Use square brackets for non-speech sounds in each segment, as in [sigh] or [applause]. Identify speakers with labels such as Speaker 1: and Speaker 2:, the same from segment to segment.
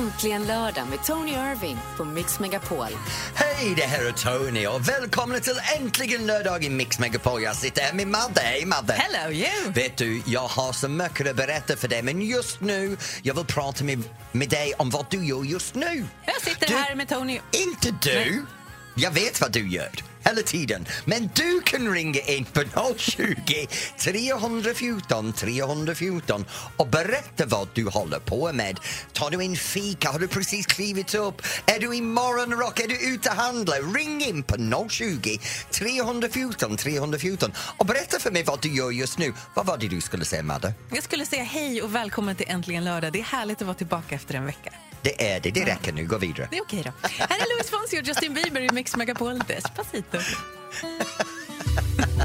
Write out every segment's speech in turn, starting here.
Speaker 1: Äntligen lördag med Tony Irving på Mix Megapol.
Speaker 2: Hej, det här är Tony och välkomna till Äntligen lördag i Mix Megapol. Jag sitter här med Madde. Hej Madde!
Speaker 3: Hello you!
Speaker 2: Vet du, jag har så mycket att berätta för dig men just nu, jag vill prata med, med dig om vad du gör just nu.
Speaker 3: Jag sitter
Speaker 2: Du-
Speaker 3: här med Tony.
Speaker 2: Inte du! Jag vet vad du gör hela tiden. Men du kan ringa in på 020 314 314 och berätta vad du håller på med. Tar du en fika? Har du precis klivit upp? Är du i morgonrock? Är du ute och handlar? Ring in på 020 314 314 och berätta för mig vad du gör just nu. Vad var det du skulle säga, Madde?
Speaker 3: Jag skulle säga hej och välkommen till Äntligen lördag. Det är härligt att vara tillbaka efter en vecka.
Speaker 2: Det är det, det räcker nu. Gå vidare.
Speaker 3: Det är okej då. Här är Louis Fonsi och Justin Bieber i Mix Megapol. Despacito.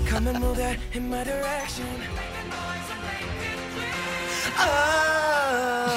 Speaker 4: Come and move that in my direction.
Speaker 2: Ah,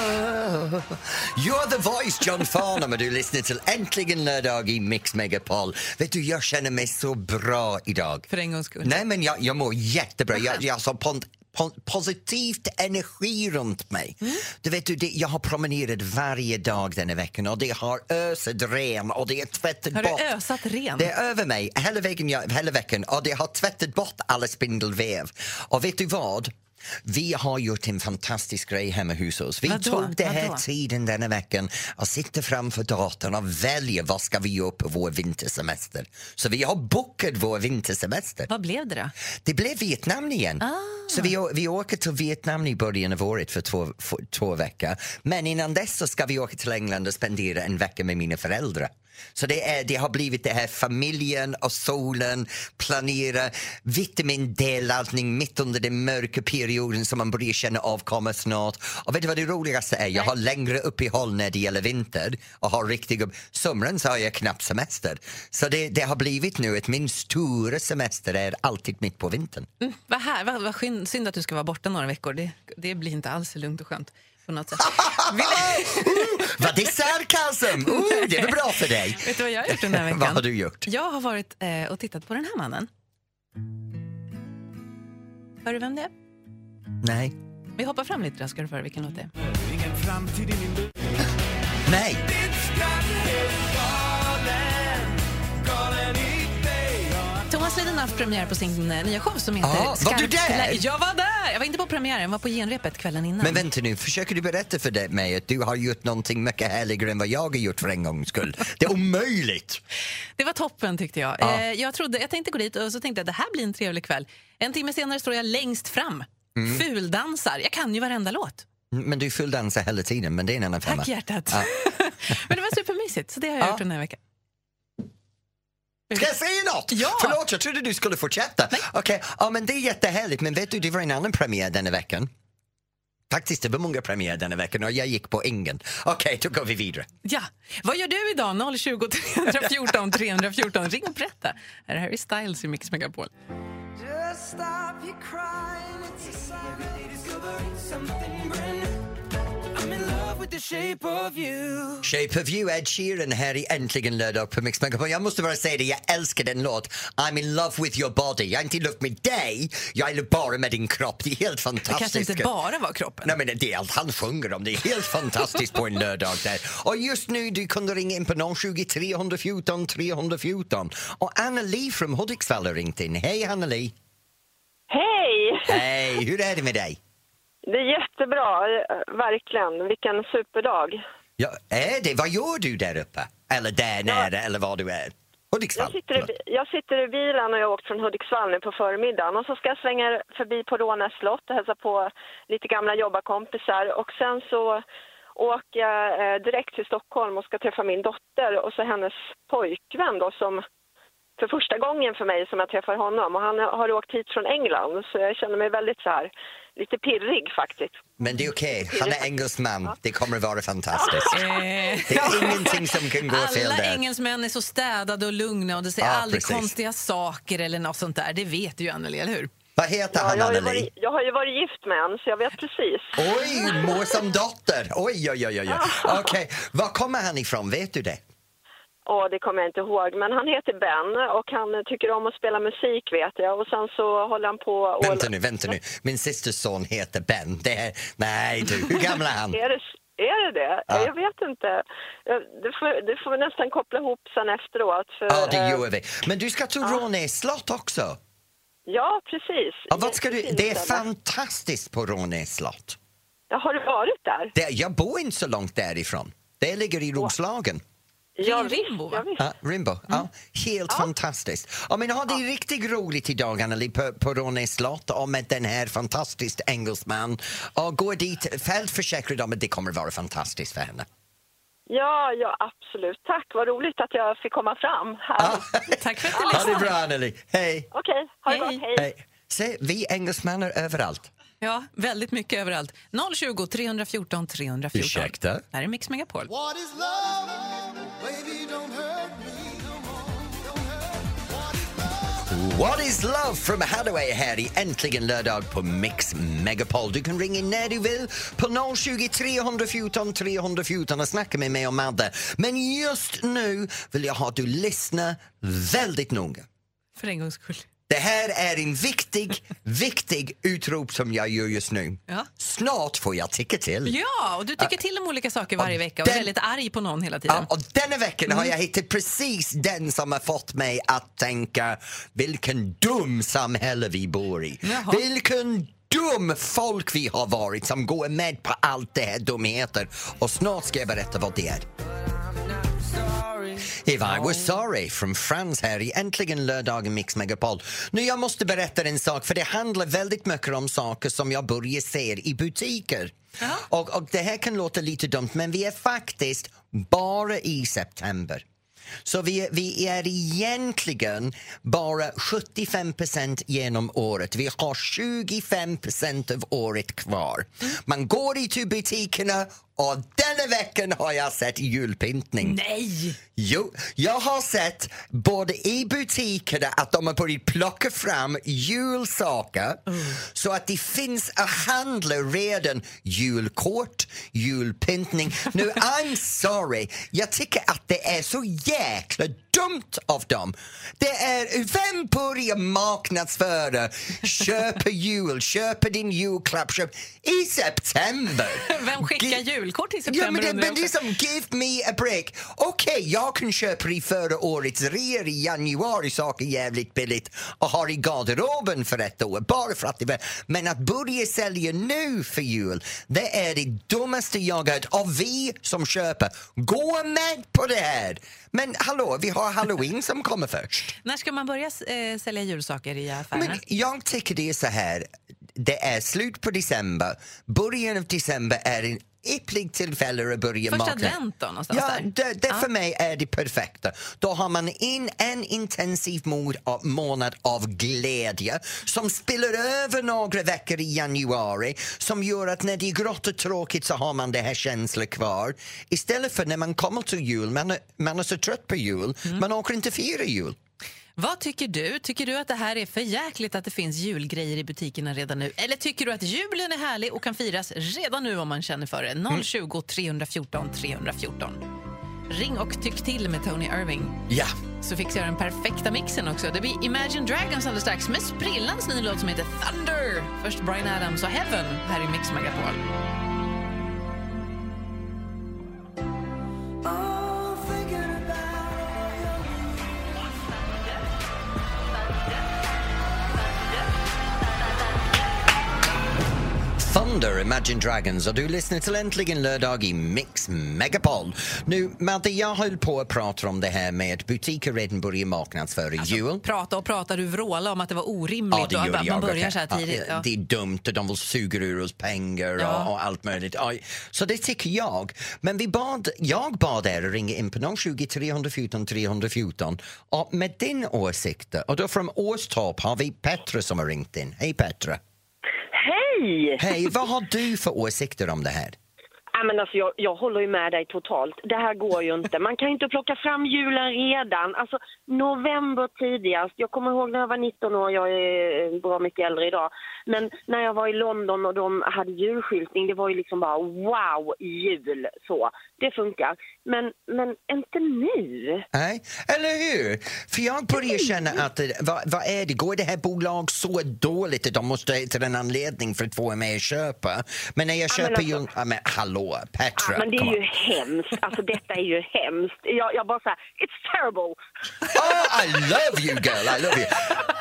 Speaker 2: You're the voice, John Farnham, och du lyssnar till Äntligen lördag i Mix Megapol. Vet du, jag känner mig så bra idag.
Speaker 3: För en gångs skull.
Speaker 2: Nej, men jag, jag mår jättebra. Jag, jag har så pon, pon, positivt energi runt mig.
Speaker 3: Mm.
Speaker 2: Du vet, du, det, jag har promenerat varje dag denna veckan och det har ösat ren och det är tvättat
Speaker 3: Har
Speaker 2: bort.
Speaker 3: du ösat ren?
Speaker 2: Det är över mig hela jag, hela veckan och det har tvättat bort alla spindelväv. Och vet du vad? Vi har gjort en fantastisk grej hemma hos oss. Vi
Speaker 3: Vadå?
Speaker 2: tog det här
Speaker 3: Vadå?
Speaker 2: tiden denna veckan och sitter framför datorn och väljer vad ska vi göra på vår vintersemester. Så vi har bokat vår vintersemester.
Speaker 3: Vad blev det då?
Speaker 2: Det blev Vietnam igen.
Speaker 3: Ah.
Speaker 2: Så vi, vi åker till Vietnam i början av året för två, för två veckor. Men innan dess så ska vi åka till England och spendera en vecka med mina föräldrar. Så det, är, det har blivit det här familjen och solen, planera vitamin D-laddning mitt under den mörka perioden som man börjar känna av kommer snart. Och vet du vad det roligaste är? Jag har längre uppehåll när det gäller vinter och har riktiga... Somren så har jag knappt semester. Så det, det har blivit nu att min stora semester är alltid mitt på vintern.
Speaker 3: Mm, vad, här, vad, vad synd att du ska vara borta några veckor. Det, det blir inte alls lugnt och skönt på något sätt. Vill, [laughs]
Speaker 2: Vad det är sarkasm! Uh, [laughs] det är väl bra för dig?
Speaker 3: vet du vad jag har gjort den här veckan? [laughs]
Speaker 2: Vad har du gjort?
Speaker 3: Jag har varit eh, och tittat på den här mannen. Hör du vem det är?
Speaker 2: Nej.
Speaker 3: Vi hoppar fram lite då ska du få höra vilken låt det är.
Speaker 2: Nej.
Speaker 3: Thomas Ledin har haft premiär på sin eh, nya show som heter
Speaker 2: Ah, var du
Speaker 3: Skarpt
Speaker 2: där?
Speaker 3: läge. Jag var där! Jag var inte på premiären, jag var på genrepet kvällen innan.
Speaker 2: Men vänta nu, försöker du berätta för mig att du har gjort någonting mycket härligare än vad jag har gjort för en gångs skull? Det är omöjligt!
Speaker 3: Det var toppen tyckte jag.
Speaker 2: Ja.
Speaker 3: Eh, jag, trodde, jag tänkte gå dit och så tänkte jag det här blir en trevlig kväll. En timme senare står jag längst fram.
Speaker 2: Mm.
Speaker 3: Fuldansar. Jag kan ju varenda låt.
Speaker 2: Men du fulldansar hela tiden, men det är en annan femma.
Speaker 3: Tack hjärtat.
Speaker 2: Ja. [laughs]
Speaker 3: Men det var supermysigt, så det har jag
Speaker 2: Ja.
Speaker 3: gjort den här veckan.
Speaker 2: Ska jag säga något?
Speaker 3: Ja.
Speaker 2: Förlåt, jag trodde du skulle fortsätta. Okej, ja, men det är jättehärligt, men vet du, det var en annan premiär denna veckan. Faktiskt, det var många premiärer denna veckan och jag gick på ingen. Okej, då går vi vidare.
Speaker 3: Ja. Vad gör du idag? 020 314 314. Ring och berätta. Här är Harry Styles i Mix Megapol.
Speaker 4: Just stop your crying, it's a sign that you discover something brand new. Shape of you.
Speaker 2: Shape of you, Ed Sheeran här i Äntligen lördag på Mix Megapol. Jag måste bara säga det, jag älskar den låt. I'm in love with your body. Jag är inte i love med dig, jag är bara med din kropp. Det är helt
Speaker 3: Det
Speaker 2: fantastiskt.
Speaker 3: kanske inte bara var kroppen.
Speaker 2: Nej, men det är allt han sjunger om. Det är helt fantastiskt på en [laughs] lördag där. Och just nu du kunde ringa in på 020 314 314. Och Anna-Li från Hudiksvall har ringt in. Hej Anna-Li!
Speaker 5: Hej!
Speaker 2: Hej, hur är det med dig?
Speaker 5: Det är jättebra, eh, verkligen. Vilken superdag.
Speaker 2: Ja, är det? Vad gör du där uppe? Eller där nere, eller var du är? Hudiksvall?
Speaker 5: Jag sitter, i, jag sitter i bilen och jag har åkt från Hudiksvall nu på förmiddagen och så ska jag svänga förbi på Rånäs slott och hälsa på lite gamla jobbarkompisar och sen så åker jag eh, direkt till Stockholm och ska träffa min dotter och så hennes pojkvän då som för första gången för mig som jag träffar honom och han har åkt hit från England så jag känner mig väldigt så här lite pirrig faktiskt.
Speaker 2: Men det är okej, han är engelsman. Det kommer att vara fantastiskt.
Speaker 3: Eh,
Speaker 2: Det är ingenting som kan gå fel
Speaker 3: Alla
Speaker 2: där.
Speaker 3: engelsmän är så städade och lugna och det säger
Speaker 2: Ja,
Speaker 3: aldrig
Speaker 2: precis.
Speaker 3: konstiga saker eller något sånt där. Det vet du ju Anneli, eller hur?
Speaker 2: Vad heter
Speaker 5: Ja,
Speaker 2: han,
Speaker 5: jag, har varit, jag har ju varit gift med en så jag vet precis.
Speaker 2: Oj, mor som dotter! Oj, oj, oj, oj. Okej, var kommer han ifrån? Vet du det?
Speaker 5: Åh, det kommer jag inte ihåg. Men han heter Ben och han tycker om att spela musik vet jag. Och sen så håller han på och...
Speaker 2: Vänta nu, vänta nu. Min systers son heter Ben. Det är... Nej du, hur gammal är han? [laughs]
Speaker 5: Är det, Är det det?
Speaker 2: Ja.
Speaker 5: Jag vet inte. Ja, Det får, det får nästan koppla ihop sen efteråt. För,
Speaker 2: Ja, det
Speaker 5: eh,
Speaker 2: gör vi. Men du ska till Rånäs slott också.
Speaker 5: Ja, precis.
Speaker 2: Ja, vad ska du? Det är fantastiskt på Rånäs slott.
Speaker 5: Ja, har du varit där?
Speaker 2: Det, jag bor inte så långt därifrån. Det ligger i Roslagen.
Speaker 5: Ja,
Speaker 3: Rimbo,
Speaker 5: ja, visst.
Speaker 2: Ja, Rimbo. Ja, helt fantastiskt. Ja, men har det riktigt roligt idag, Anneli, på, på Rånäs slott och med den här fantastiska engelsman. Och gå dit, fältförsäkrad om att det kommer vara fantastiskt för henne.
Speaker 5: Ja, ja, absolut. Tack, vad roligt att jag fick komma fram här.
Speaker 2: Ja. [laughs]
Speaker 3: Tack för att du
Speaker 2: Ha det
Speaker 3: lyssnade.
Speaker 2: bra, Anneli. Hej!
Speaker 5: Okej, ha det
Speaker 3: Hej.
Speaker 5: gott. Hej.
Speaker 2: Hej. Se, vi engelsmän är överallt.
Speaker 3: Ja, väldigt mycket överallt. 020 314 314.
Speaker 2: Ursäkta?
Speaker 3: Det här är Mix Megapol.
Speaker 4: What is love? Baby, don't hurt me? What is love
Speaker 2: from Hathaway här i Äntligen lördag på Mix Megapol. Du kan ringa när du vill på 020 314 314 och snacka med mig och Madde. Men just nu vill jag ha att du lyssnar väldigt noga.
Speaker 3: För en gångs skull.
Speaker 2: Det här är en viktig, viktig utrop som jag gör just nu.
Speaker 3: Ja.
Speaker 2: Snart får jag tycka till.
Speaker 3: Ja, och du tycker till om olika saker varje
Speaker 2: Och
Speaker 3: vecka och är
Speaker 2: den-
Speaker 3: väldigt arg på någon hela tiden.
Speaker 2: Ja, och denna veckan har jag
Speaker 3: Mm.
Speaker 2: hittat precis den som har fått mig att tänka vilken dum samhälle vi bor i.
Speaker 3: Jaha.
Speaker 2: Vilken dum folk vi har varit som går med på allt det här dumheter. Och snart ska jag berätta vad det är. If I was sorry från Frans här i Äntligen lördag i Mix Megapol. Nu jag måste berätta en sak för det handlar väldigt mycket om saker som jag börjar se i butiker. Och, och det här kan låta lite dumt men vi är faktiskt bara i september. Så vi, vi är egentligen bara 75% genom året. Vi har 25% av året kvar. Man går i till butikerna och denna veckan har jag sett julpyntning.
Speaker 3: Nej!
Speaker 2: Jo, jag har sett både i butikerna att de har börjat plocka fram julsaker så att det finns att handla redan julkort, julpyntning. Nu, [laughs] I'm sorry, jag tycker att det är så jäkla dumt av dem. Det är, vem börjar marknadsföra köpa jul, köpa din julklapp köp, i september?
Speaker 3: Vem skickar julkort i
Speaker 2: Ja,
Speaker 3: september?
Speaker 2: men det, men det är som give me a break. Okej, jag kan köpa i förra årets rea i januari saker jävligt billigt och ha i garderoben för ett år bara för att det var... Men att börja sälja nu för jul, det är det dummaste jag har hört. Och vi som köper, gå med på det här! Men hallå, vi har halloween som kommer först.
Speaker 3: När ska man börja eh, sälja julsaker i affärerna?
Speaker 2: Men jag tycker det är så här, det är slut på december, början av december är en ypperlig tillfälle att börja
Speaker 3: Första
Speaker 2: marknads-
Speaker 3: advent då, någonstans
Speaker 2: Ja,
Speaker 3: där?
Speaker 2: det, det
Speaker 3: Ja.
Speaker 2: för mig är det perfekta. Då har man in en intensiv månad av glädje som spiller över några veckor i januari som gör att när det är grått och tråkigt så har man det här känslan kvar. Istället för när man kommer till jul, man är, man är så trött på jul,
Speaker 3: Mm.
Speaker 2: man orkar inte fira jul.
Speaker 3: Vad tycker du? Tycker du att det här är för jäkligt att det finns julgrejer i butikerna redan nu? Eller tycker du att julen är härlig och kan firas redan nu om man känner för det? 020 314 314. Ring och tyck till med Tony Irving.
Speaker 2: Ja.
Speaker 3: Så fixar jag den perfekta mixen också. Det blir Imagine Dragons alldeles strax med sprillans ny låt som heter Thunder. Först Brian Adams och Heaven här i Mix Megapol.
Speaker 2: Thunder, Imagine Dragons och du lyssnar till Äntligen lördag i Mix Megapol. Nu, Madde, jag höll på att prata om det här med att butiker redan börjar marknadsföra jul.
Speaker 3: Prata och prata, du vråla om att det var orimligt och att man börjar så här tidigt.
Speaker 2: Ja,
Speaker 3: Ja.
Speaker 2: Det är dumt och de vill suga ur oss pengar
Speaker 3: Ja.
Speaker 2: och, och allt möjligt. Så det tycker jag. Men vi bad, jag bad er ringa in på 020 314 314 och med din åsikt. Och då från Åstorp har vi Petra som har ringt in. Hej Petra!
Speaker 5: Hej!
Speaker 2: Hej, vad har du för åsikter om det här?
Speaker 5: Ja, men alltså, jag, jag håller ju med dig totalt. Det här går ju inte. Man kan ju inte plocka fram julen redan. Alltså, november tidigast. Jag kommer ihåg när jag var 19 år, jag är bra mycket äldre idag. Men när jag var i London och de hade julskyltning, det var ju liksom bara wow, jul. Så. Det funkar. Men, men inte nu.
Speaker 2: Nej, eller hur? För jag börjar känna att det- vad, vad är det? Går det här bolag så dåligt att de måste till en anledning för att få mig att köpa? Men när jag
Speaker 5: men
Speaker 2: köper
Speaker 5: alltså-
Speaker 2: ju... Ja, men hallå, Petra.
Speaker 6: Ja, men det är ju hemskt. Alltså detta är ju hemskt. Jag, jag bara säger, it's terrible.
Speaker 2: Oh, I love you girl, I love you.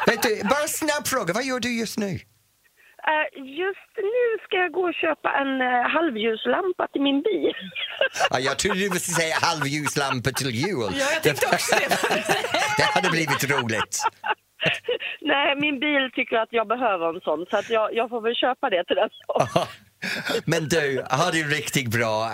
Speaker 2: Vet du, bara en snabb fråga, vad gör du just nu?
Speaker 6: Eh, just nu ska jag gå och köpa en uh, halvljuslampa till min bil.
Speaker 2: Ja, jag trodde du skulle säga halvljuslampa till jul.
Speaker 3: Ja, jag tänkte också det. [laughs]
Speaker 2: Det hade blivit roligt.
Speaker 6: Nej, min bil tycker att jag behöver en sån så att jag, jag får väl köpa det till den.
Speaker 2: Men du, ha det riktigt bra.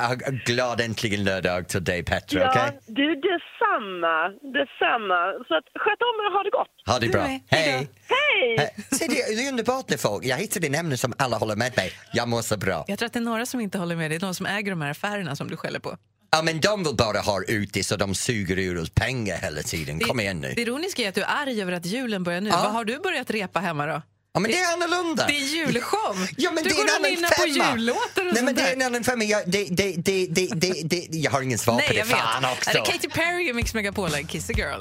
Speaker 2: Glad äntligen lördag till dig Petra,
Speaker 6: Ja,
Speaker 2: okej?
Speaker 6: du detsamma, detsamma. Så att, sköt om er och ha det gott.
Speaker 2: Ha det
Speaker 3: Du
Speaker 2: bra.
Speaker 3: Hej
Speaker 2: Hej!
Speaker 6: Hej!
Speaker 2: Se, det det är underbart när folk, jag hittade en ämne som alla håller med mig. Jag mår så bra.
Speaker 3: Jag tror att det är några som inte håller med. Det är de som äger de här affärerna som du skäller på.
Speaker 2: Ja, men de vill bara ha ut det så de suger ur oss pengar hela tiden. Kom igen nu.
Speaker 3: Det ironiska är att du är arg över att julen börjar nu.
Speaker 2: Ja.
Speaker 3: Vad har du börjat repa hemma då?
Speaker 2: Ja, men det är annorlunda.
Speaker 3: Det är julshow!
Speaker 2: Ja, men
Speaker 3: du
Speaker 2: det är
Speaker 3: går
Speaker 2: en
Speaker 3: och
Speaker 2: annan
Speaker 3: på jullåtar och
Speaker 2: Nej, men det är en annan femma. Jag, det, det, det, det, det, det, jag har ingen svar på
Speaker 3: Nej,
Speaker 2: det.
Speaker 3: jag vet.
Speaker 2: Fan också.
Speaker 3: Är det Katy Perry Mix Megapol eller Kiss the Girl?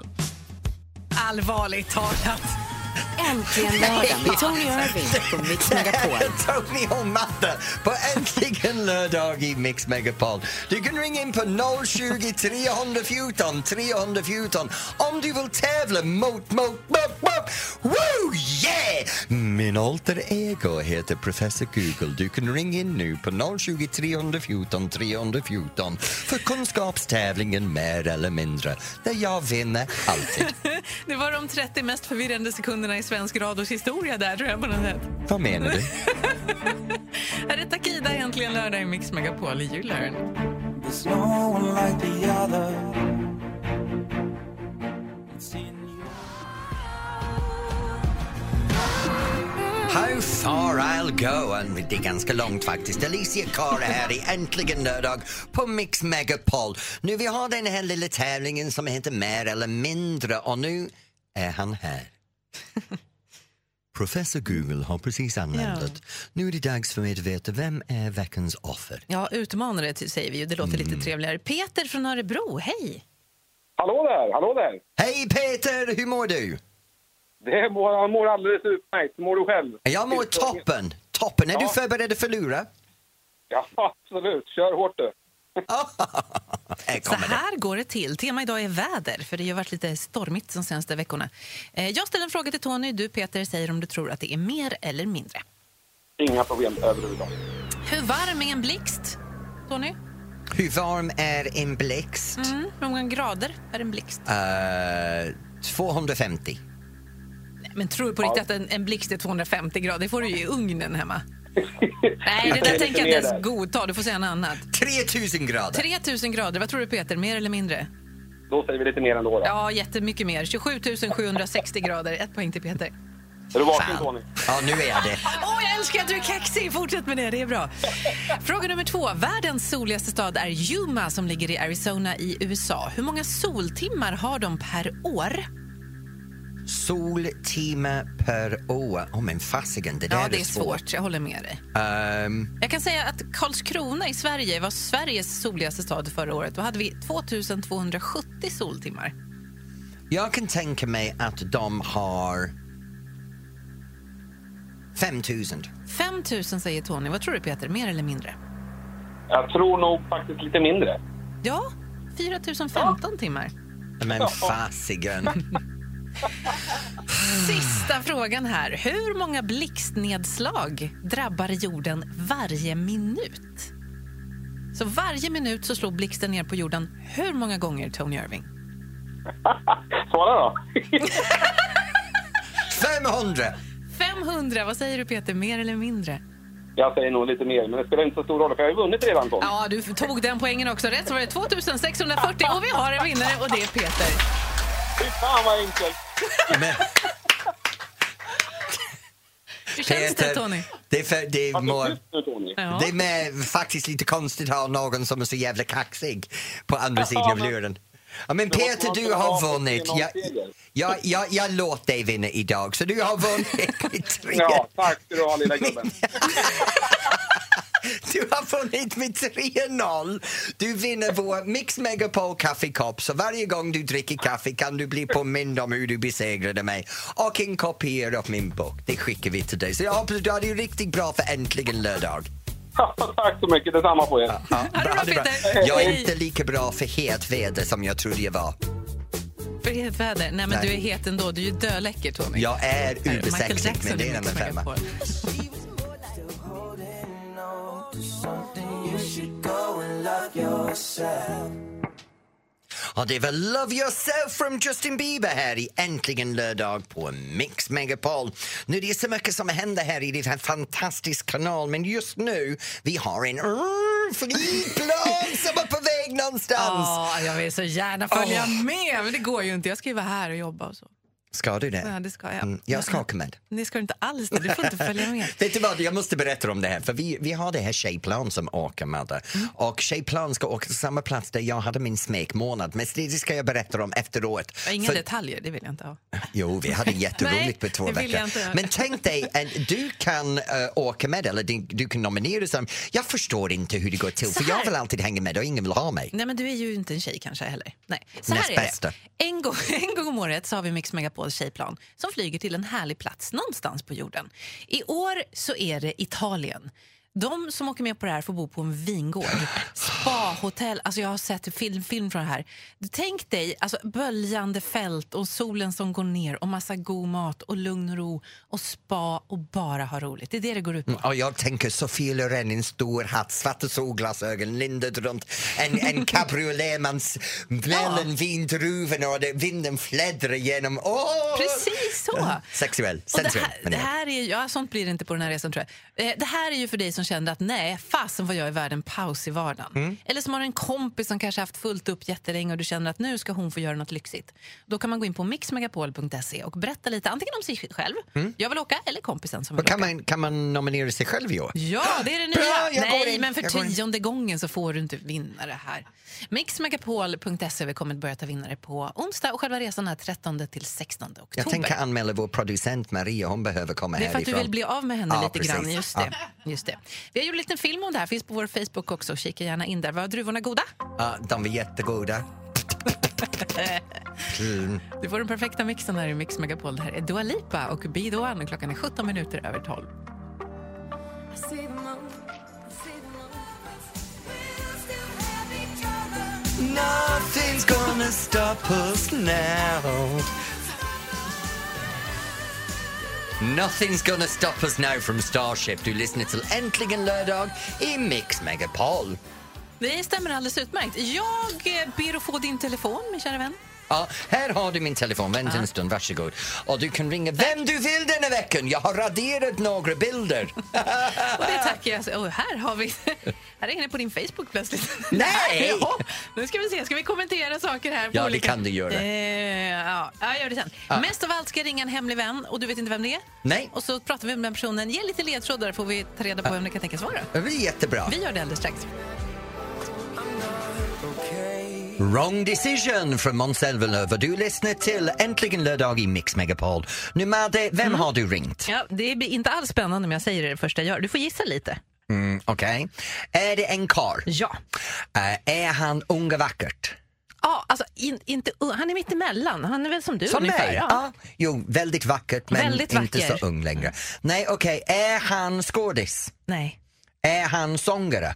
Speaker 3: Allvarligt talat.
Speaker 1: Äntligen lördag med Tony Irving på Mix Megapol. [laughs]
Speaker 2: Tony och Matte på Äntligen lördag i Mix Megapol. Du kan ringa in på 020 314 314 om du vill tävla mot, mot, mot, mot. Woo, yeah! Min alter ego heter Professor Google. Du kan ringa in nu på 020 314 314 för kunskapstävlingen mer eller mindre, där jag vinner alltid. [laughs]
Speaker 3: Det var de 30 mest förvirrande sekunderna i svensk radios historia där tror jag på något sätt.
Speaker 2: Vad menar du? [laughs]
Speaker 3: Här är Takida äntligen lördag i Mix Megapol i
Speaker 4: you.
Speaker 2: How far I'll go. And Det är ganska långt faktiskt. Alicia Cara här i Äntligen lördag på Mix Megapol. Nu vi har den här lilla tävlingen som heter Mer eller mindre och nu är han här. [laughs] Professor Google har precis anlänt. Nu är det dags för mig att veta vem är veckans offer.
Speaker 3: Ja, utmanare säger vi ju. Det låter
Speaker 2: Mm.
Speaker 3: lite trevligare. Peter från Örebro, hej!
Speaker 7: Hallå där, hallå där.
Speaker 2: Hej Peter, hur mår du?
Speaker 7: Det mår, jag mår alldeles utmärkt. Hur mår du själv?
Speaker 2: Jag mår toppen. Toppen. Är du
Speaker 7: Ja.
Speaker 2: förberedd att förlora?
Speaker 7: Ja, absolut. Kör hårt du. [laughs]
Speaker 3: Så här går det till. Tema idag är väder, för det har varit lite stormigt de senaste veckorna. Eh, Jag ställer en fråga till Tony. Du, Peter, säger om du tror att det är mer eller mindre.
Speaker 7: Inga problem överhuvudtaget.
Speaker 3: Hur varm är en blixt, Tony?
Speaker 2: Hur varm är en blixt?
Speaker 3: Mm, hur många grader är en blixt?
Speaker 2: Eh, 250.
Speaker 3: Nej, men tror du på riktigt att en, en blixt är 250 grader? Det får du ju i ugnen hemma. Nej, det där tänker jag inte ens godta. Du får säga något annat.
Speaker 2: 3000 grader.
Speaker 3: 3000 grader, vad tror du Peter? Mer eller mindre?
Speaker 7: Då säger vi lite mer ändå. Då.
Speaker 3: Ja, jättemycket mer. 27 760 grader. Ett poäng till Peter.
Speaker 7: Är du vaken. Tony?
Speaker 2: Ja, nu är jag det.
Speaker 3: Åh, jag älskar att du är kaxig! Fortsätt med det, det är bra. Fråga nummer två. Världens soligaste stad är Yuma som ligger i Arizona i USA. Hur många soltimmar har de per år?
Speaker 2: Soltimme per år. Åh, men fasiken, det där
Speaker 3: Ja, det är svårt. Jag håller med dig.
Speaker 2: Ehm,
Speaker 3: Jag kan säga att Karlskrona i Sverige var Sveriges soligaste stad förra året. Då hade vi 2270 soltimmar.
Speaker 2: jag kan tänka mig att de har 5000.
Speaker 3: 5000 säger Tony. Vad tror du Peter? Mer eller mindre?
Speaker 7: Jag tror nog faktiskt lite mindre.
Speaker 3: Ja, 4015 timmar.
Speaker 2: Men fasiken. [laughs]
Speaker 3: Sista frågan här. Hur många blixtnedslag drabbar jorden varje minut? Så varje minut så slår blixten ner på jorden hur många gånger, Tony Irving? [laughs]
Speaker 7: Svara då. [laughs]
Speaker 2: 500!
Speaker 3: 500. Vad säger du, Peter? Mer eller mindre?
Speaker 7: Jag säger nog lite mer, men det spelar inte så stor roll för jag har ju vunnit redan Tony.
Speaker 3: Ja, du tog den poängen också. Rätt så var det 2640 och vi har en vinnare och det är Peter.
Speaker 7: Fy fan vad enkelt.
Speaker 2: Men,
Speaker 3: Hur känns det, Tony?
Speaker 2: det är, för, det är,
Speaker 7: nu Tony.
Speaker 3: Ja.
Speaker 2: det är med, faktiskt lite konstigt att ha någon som är så jävla kaxig på andra sidan av luren. Ja, men Peter, du har vunnit. Jag, jag, jag, jag låter dig vinna idag, så du har vunnit.
Speaker 7: Ja, tack ska du ha lilla gubben. [laughs] [laughs]
Speaker 2: Du har vunnit med 3-0. Du vinner vår Mix Megapol kaffekopp. Så varje gång du dricker kaffe kan du bli påmind om hur du besegrade mig. Och en kopia av min bok. Det skickar vi till dig. Så jag hoppas du har det riktigt bra för äntligen lördag.
Speaker 7: Tack så mycket, detsamma på er.
Speaker 2: Ja,
Speaker 3: det bra,
Speaker 2: det bra. Jag är inte lika bra för het väder som jag trodde jag var.
Speaker 3: För het väder. Nej, men
Speaker 2: Nej.
Speaker 3: du är het ändå. Du är ju döläcker, Tony.
Speaker 2: Jag är
Speaker 3: Jackson
Speaker 2: men det är en femma. Ja, det var Love Yourself from Justin Bieber här i Äntligen lördag på Mix Megapol. Nu det är så mycket som händer här i den här fantastiska kanal men just nu vi har en flygplan [laughs] som är på väg någonstans.
Speaker 3: Ja, jag vill så gärna följa med, men det går ju inte. Jag ska ju vara här och jobba och så.
Speaker 2: Ska du det?
Speaker 3: Ja, det ska jag.
Speaker 2: Mm, jag ska åka med. [laughs]
Speaker 3: Det ska du inte alls. det. Du får inte följa med. [laughs]
Speaker 2: Vet du vad, jag måste berätta om det här för vi, vi har det här tjejplan som åker med det.
Speaker 3: Mm.
Speaker 2: och tjejplan ska åka till samma plats där jag hade min smekmånad men det ska jag berätta om efteråt.
Speaker 3: Inga
Speaker 2: För-
Speaker 3: detaljer, det vill jag inte ha. [laughs]
Speaker 2: Jo, vi hade jätteroligt
Speaker 3: Nej,
Speaker 2: på två veckor. Men tänk dig, en, du kan uh, åka med eller du, du kan nominera som... Jag förstår inte hur det går till för jag vill alltid hänga med och ingen vill ha mig.
Speaker 3: Nej, men du är ju inte en tjej kanske heller. Nej. Så
Speaker 2: Näst
Speaker 3: här är
Speaker 2: bästa.
Speaker 3: det. En gång, en gång om året så har vi Mix Megapols tjejplan som flyger till en härlig plats någonstans på jorden. I år så är det Italien. De som åker med på det här får bo på en vingård, spahotell. Alltså jag har sett film, film från det här. Tänk dig alltså, böljande fält och solen som går ner och massa god mat och lugn och ro och spa och bara ha roligt. Det är det det går ut på.
Speaker 2: Och jag tänker Sofie Loren i en stor hatt, svarta solglasögon, lindet runt, en, en [laughs] cabriolet, man s- mellan vindruvorna och det, vinden fläddrar genom. Åh!
Speaker 3: Precis så!
Speaker 2: Sexuell,
Speaker 3: Och det,
Speaker 2: sensuell.
Speaker 3: här, det
Speaker 2: ja.
Speaker 3: här är ja, sånt blir det inte på den här resan tror jag. Eh, Det här är ju för dig som kände att nej, fasen vad jag är värd en paus i vardagen.
Speaker 2: Mm.
Speaker 3: Eller som har en kompis som kanske haft fullt upp jättelänge och du känner att nu ska hon få göra något lyxigt. Då kan man gå in på mixmegapol.se och berätta lite antingen om sig själv, jag vill åka, eller kompisen som vill
Speaker 2: kan,
Speaker 3: åka.
Speaker 2: man, kan man nominera sig själv i år?
Speaker 3: Ja, det är det nya.
Speaker 2: Bra,
Speaker 3: Nej, men för tionde gången så får du inte vinna det här. Mixmegapol.se, vi kommer att börja ta vinnare på onsdag och själva resan är 13 till 16 oktober.
Speaker 2: Jag tänker anmäla vår producent Maria, hon behöver komma
Speaker 3: Det är för att
Speaker 2: härifrån.
Speaker 3: du vill bli av med henne
Speaker 2: Ja,
Speaker 3: lite
Speaker 2: precis.
Speaker 3: grann. Just det. Just det. Vi har gjort en liten film om det här, finns på vår Facebook också. Kika gärna in där. Var druvorna goda?
Speaker 2: Ja, de var jättegoda. [laughs]
Speaker 3: Du får den perfekta mixen här i Mix Megapol. Det här är Dua Lipa och Be the One. Klockan är 17 minuter över 12.
Speaker 2: Nothing's gonna stop us now Nothing's gonna stop us now from Starship. Du lyssnar till Äntligen lördag i Mix Megapol.
Speaker 3: Det stämmer alldeles utmärkt. Jag ber att få din telefon, min kära vän.
Speaker 2: Ja, här har du min telefon, vänta en stund, varsågod. Och du kan ringa vem du vill denna veckan. Jag har raderat några bilder. [laughs]
Speaker 3: Och det tackar jag. Oh, här har vi... [laughs] Här är inne på din Facebook plötsligt. [laughs]
Speaker 2: Nej!
Speaker 3: Ja, nu ska vi se. Ska vi kommentera saker här? På
Speaker 2: Ja, det
Speaker 3: olika...
Speaker 2: kan du göra.
Speaker 3: Eh, ja, jag gör det sen. Mest av allt ska jag ringa en hemlig vän och du vet inte vem det är.
Speaker 2: Nej.
Speaker 3: Och så pratar vi med den personen. Ge lite ledtrådar får vi ta reda på vem det kan tänkas vara.
Speaker 2: Det blir jättebra.
Speaker 3: Vi gör det alldeles strax.
Speaker 2: Wrong decision från Måns Zelmerlöw. Du lyssnar till Äntligen lördag i Mix Megapol. Nu Madde, vem
Speaker 3: Mm.
Speaker 2: har du ringt?
Speaker 3: Ja, det blir inte alls spännande om jag säger det, det första jag gör. Du får gissa lite.
Speaker 2: Mm, Okej. Är det en karl?
Speaker 3: Ja.
Speaker 2: Eh, är han ung och vackert?
Speaker 3: Ja, alltså in, inte, han är mitt emellan. Han är väl som du
Speaker 2: Som
Speaker 3: ungefär.
Speaker 2: mig?
Speaker 3: Ja.
Speaker 2: Ja. Jo, väldigt vackert men
Speaker 3: Väldigt
Speaker 2: inte
Speaker 3: vacker.
Speaker 2: så ung längre. Nej, okej. Är han skådis?
Speaker 3: Nej.
Speaker 2: Är han sångare?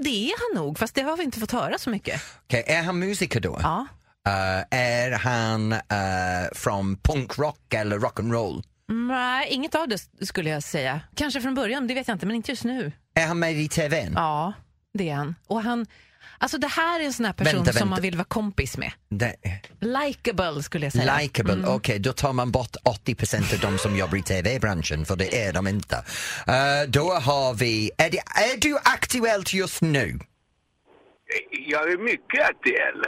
Speaker 3: Det är han nog, fast det har vi inte fått höra så mycket.
Speaker 2: Okej, är han musiker då?
Speaker 3: Ja.
Speaker 2: Eh, är han uh, från punkrock eller rock'n'roll?
Speaker 3: Nej, inget av det skulle jag säga. Kanske från början, det vet jag inte, men inte just nu.
Speaker 2: Är han med i TVn?
Speaker 3: Ja, det är han. Och han alltså det här är en sån här person
Speaker 2: Vänta,
Speaker 3: som
Speaker 2: vänta.
Speaker 3: man vill vara kompis med.
Speaker 2: Det,
Speaker 3: Likeable skulle jag säga.
Speaker 2: Likeable,
Speaker 3: Mm.
Speaker 2: okej då tar man bort 80% av de som jobbar i TV-branschen för det är de inte. Eh, då har vi, är, det, är du aktuellt just nu?
Speaker 8: Jag är mycket aktuell.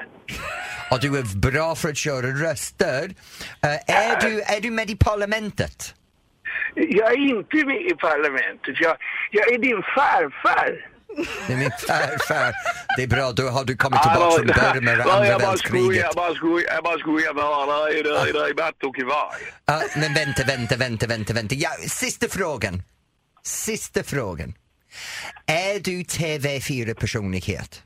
Speaker 2: Och du är bra för att köra röster. Eh, är, du, är du med i parlamentet?
Speaker 8: Jag är inte med i parlamentet. Jag, jag är din farfar.
Speaker 2: Det är min farfar. Det är bra, då har du kommit tillbaka från Burma och andra
Speaker 8: jag bara
Speaker 2: världskriget.
Speaker 8: skojar, jag bara skojar, jag bara skojar med alla. Det är- det är batt och kavaj.
Speaker 2: Ja, men vänta, vänta, vänta, vänta, vänta. Ja, sista frågan. Sista frågan. Är du TV4-personlighet?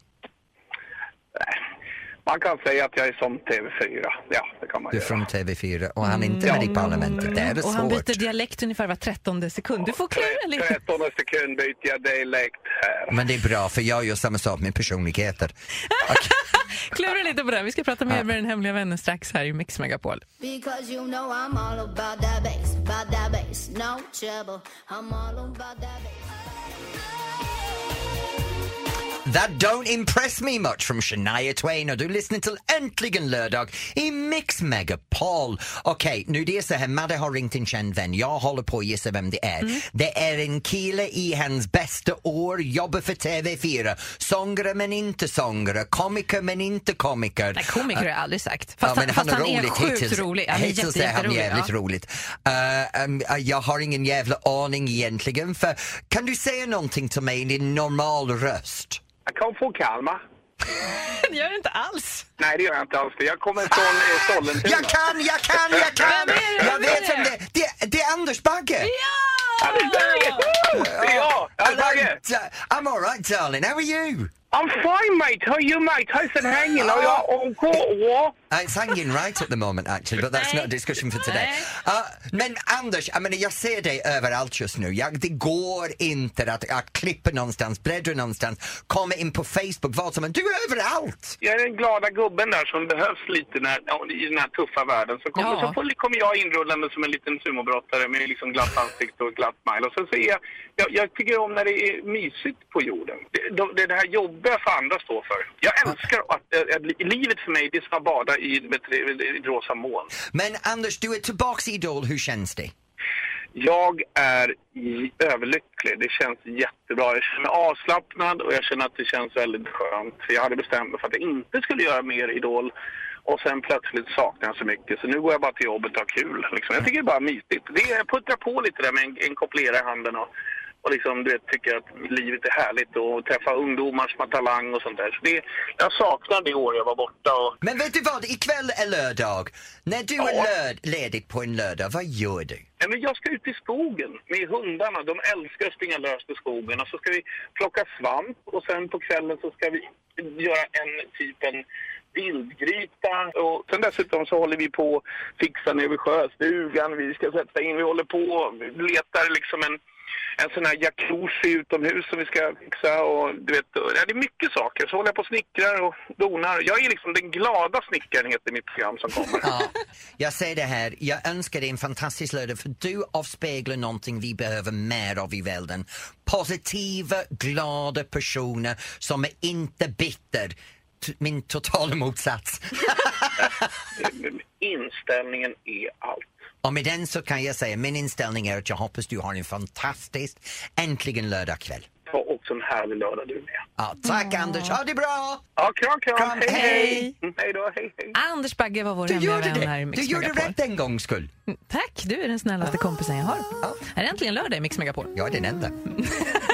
Speaker 8: Man kan säga att jag är som TV4. Ja, det kan man
Speaker 2: Du är
Speaker 8: göra.
Speaker 2: från TV4 och han är inte med i parlamentet. Det är det
Speaker 3: Och han
Speaker 2: svårt.
Speaker 3: byter dialekt ungefär var trettonde sekund. Du får klura lite.
Speaker 8: 13 sekund byter jag dialekt här.
Speaker 2: Men det är bra för jag gör samma sak med personligheter. [laughs]
Speaker 3: Klura lite på det. Vi ska prata mer med den hemliga vännen strax här i Mix Megapol.
Speaker 9: Because you know I'm all about that bass, about that bass, no trouble. I'm all about that bass.
Speaker 2: That don't impress me much from Shania Twain och du lyssnar till Äntligen lördag i Mix Megapol. Okej, nu det är så här, Madde har ringt en känd vän. Jag håller på att gissa vem det är.
Speaker 3: Mm.
Speaker 2: Det är en kille i hans bästa år, jobbar för TV4. Sångare men inte sångare, komiker men inte komiker.
Speaker 3: Nej, komiker har jag aldrig sagt. Fast,
Speaker 2: Ja,
Speaker 3: han, fast
Speaker 2: han,
Speaker 3: han
Speaker 2: är roligt
Speaker 3: sjukt
Speaker 2: hittills.
Speaker 3: rolig. Han är
Speaker 2: hittills
Speaker 3: jätte,
Speaker 2: är han jävligt
Speaker 3: ja.
Speaker 2: roligt. Uh, um, uh, jag har ingen jävla aning egentligen. För, kan du säga någonting till mig i din normal röst?
Speaker 8: Jag kom från Kalmar. [laughs]
Speaker 3: Det gör du inte alls.
Speaker 8: Nej, det gör jag inte alls. Jag kommer från eh, Sollentuna.
Speaker 2: Jag kan, jag kan, jag kan!
Speaker 3: Det?
Speaker 2: Jag vet vem
Speaker 3: det?
Speaker 2: det är. Det, det är Anders Bagge!
Speaker 8: Ja, det är det! Är jag!
Speaker 2: Hello,
Speaker 8: Bagge.
Speaker 2: I'm alright darling, how are you?
Speaker 8: I'm fine, mate. How are you, mate? How's it hanging? Are you on court war?
Speaker 2: It's hanging right at the moment actually, but that's not a discussion for today. Uh, men Anders, jag, menar, jag ser dig överallt just nu. Jag, det går inte att, att klippa någonstans, bläddra någonstans, komma in på Facebook, vad som helst. Du är överallt!
Speaker 8: Jag är den glada gubben där som behövs lite när, i den här tuffa världen. Så kommer,
Speaker 3: Ja.
Speaker 8: så får- kommer jag inrullande som en liten sumobrottare med liksom glatt ansikte och glatt smile. Och sen så är jag, jag, jag tycker om när det är mysigt på jorden. Det, det, det är det här jobbiga för andra står för. Jag älskar att, att, att livet för mig det är som att bada i, ett rosa moln.
Speaker 2: Men Anders, du är tillbaks i Idol, hur känns det?
Speaker 8: Jag är överlycklig. Det känns jättebra. Jag känner mig avslappnad och jag känner att det känns väldigt skönt. För jag hade bestämt mig för att jag inte skulle göra mer Idol. Och sen plötsligt saknar jag så mycket. Så nu går jag bara till jobbet och har kul. Liksom. Jag tycker det är bara mysigt. Det är, jag puttrar på lite där med en, en kopplera i handen. Och, och liksom, du vet, tycker att livet är härligt. Och träffa ungdomar som har talang och sånt där. Så det, jag saknar det år jag var borta. Och,
Speaker 2: Men vet du vad, ikväll är lördag. När du är
Speaker 8: Ja.
Speaker 2: löd, ledig på en lördag, vad gör du?
Speaker 8: Nej, men jag ska ut i skogen med hundarna. De älskar att springa löst i skogen. Och så ska vi plocka svamp och sen på kvällen så ska vi göra en typ en vildgryta. Och sen dessutom så håller vi på att fixa nere vid sjöstugan. Vi ska sätta in, vi håller på och letar liksom en en sån här jacuzzi utomhus som vi ska fixa och du vet, ja, det är mycket saker. Så håller jag på och snickrar och donar. Jag är liksom den glada snickaren heter mitt program som kommer.
Speaker 2: Ja, jag säger det här, jag önskar dig en fantastisk lördag för du avspeglar någonting vi behöver mer av i världen. Positiva, glada personer som är inte bitter. Min totala motsats. [laughs]
Speaker 8: Inställningen är allt.
Speaker 2: Och med den så kan jag säga, min inställning är att jag hoppas du har en fantastisk, äntligen lördagkväll.
Speaker 8: Ha också en härlig lördag du med.
Speaker 2: Ja, tack Anders, ha det bra!
Speaker 8: Ja, kram, kram.
Speaker 2: Kram,
Speaker 8: hej,
Speaker 2: hej.
Speaker 8: hej. Mm, Hej då, hej, hej.
Speaker 3: Anders Bagge var vår
Speaker 2: Du
Speaker 3: hemliga
Speaker 2: gjorde
Speaker 3: vän här i
Speaker 2: det!
Speaker 3: Mix
Speaker 2: Du gjorde
Speaker 3: Megapol.
Speaker 2: rätt en gångs skull.
Speaker 3: Mm, Tack, du är den snällaste kompisen jag har.
Speaker 2: Ja.
Speaker 3: Är det äntligen lördag i Mix Megapol?
Speaker 2: Jag är den enda. [laughs]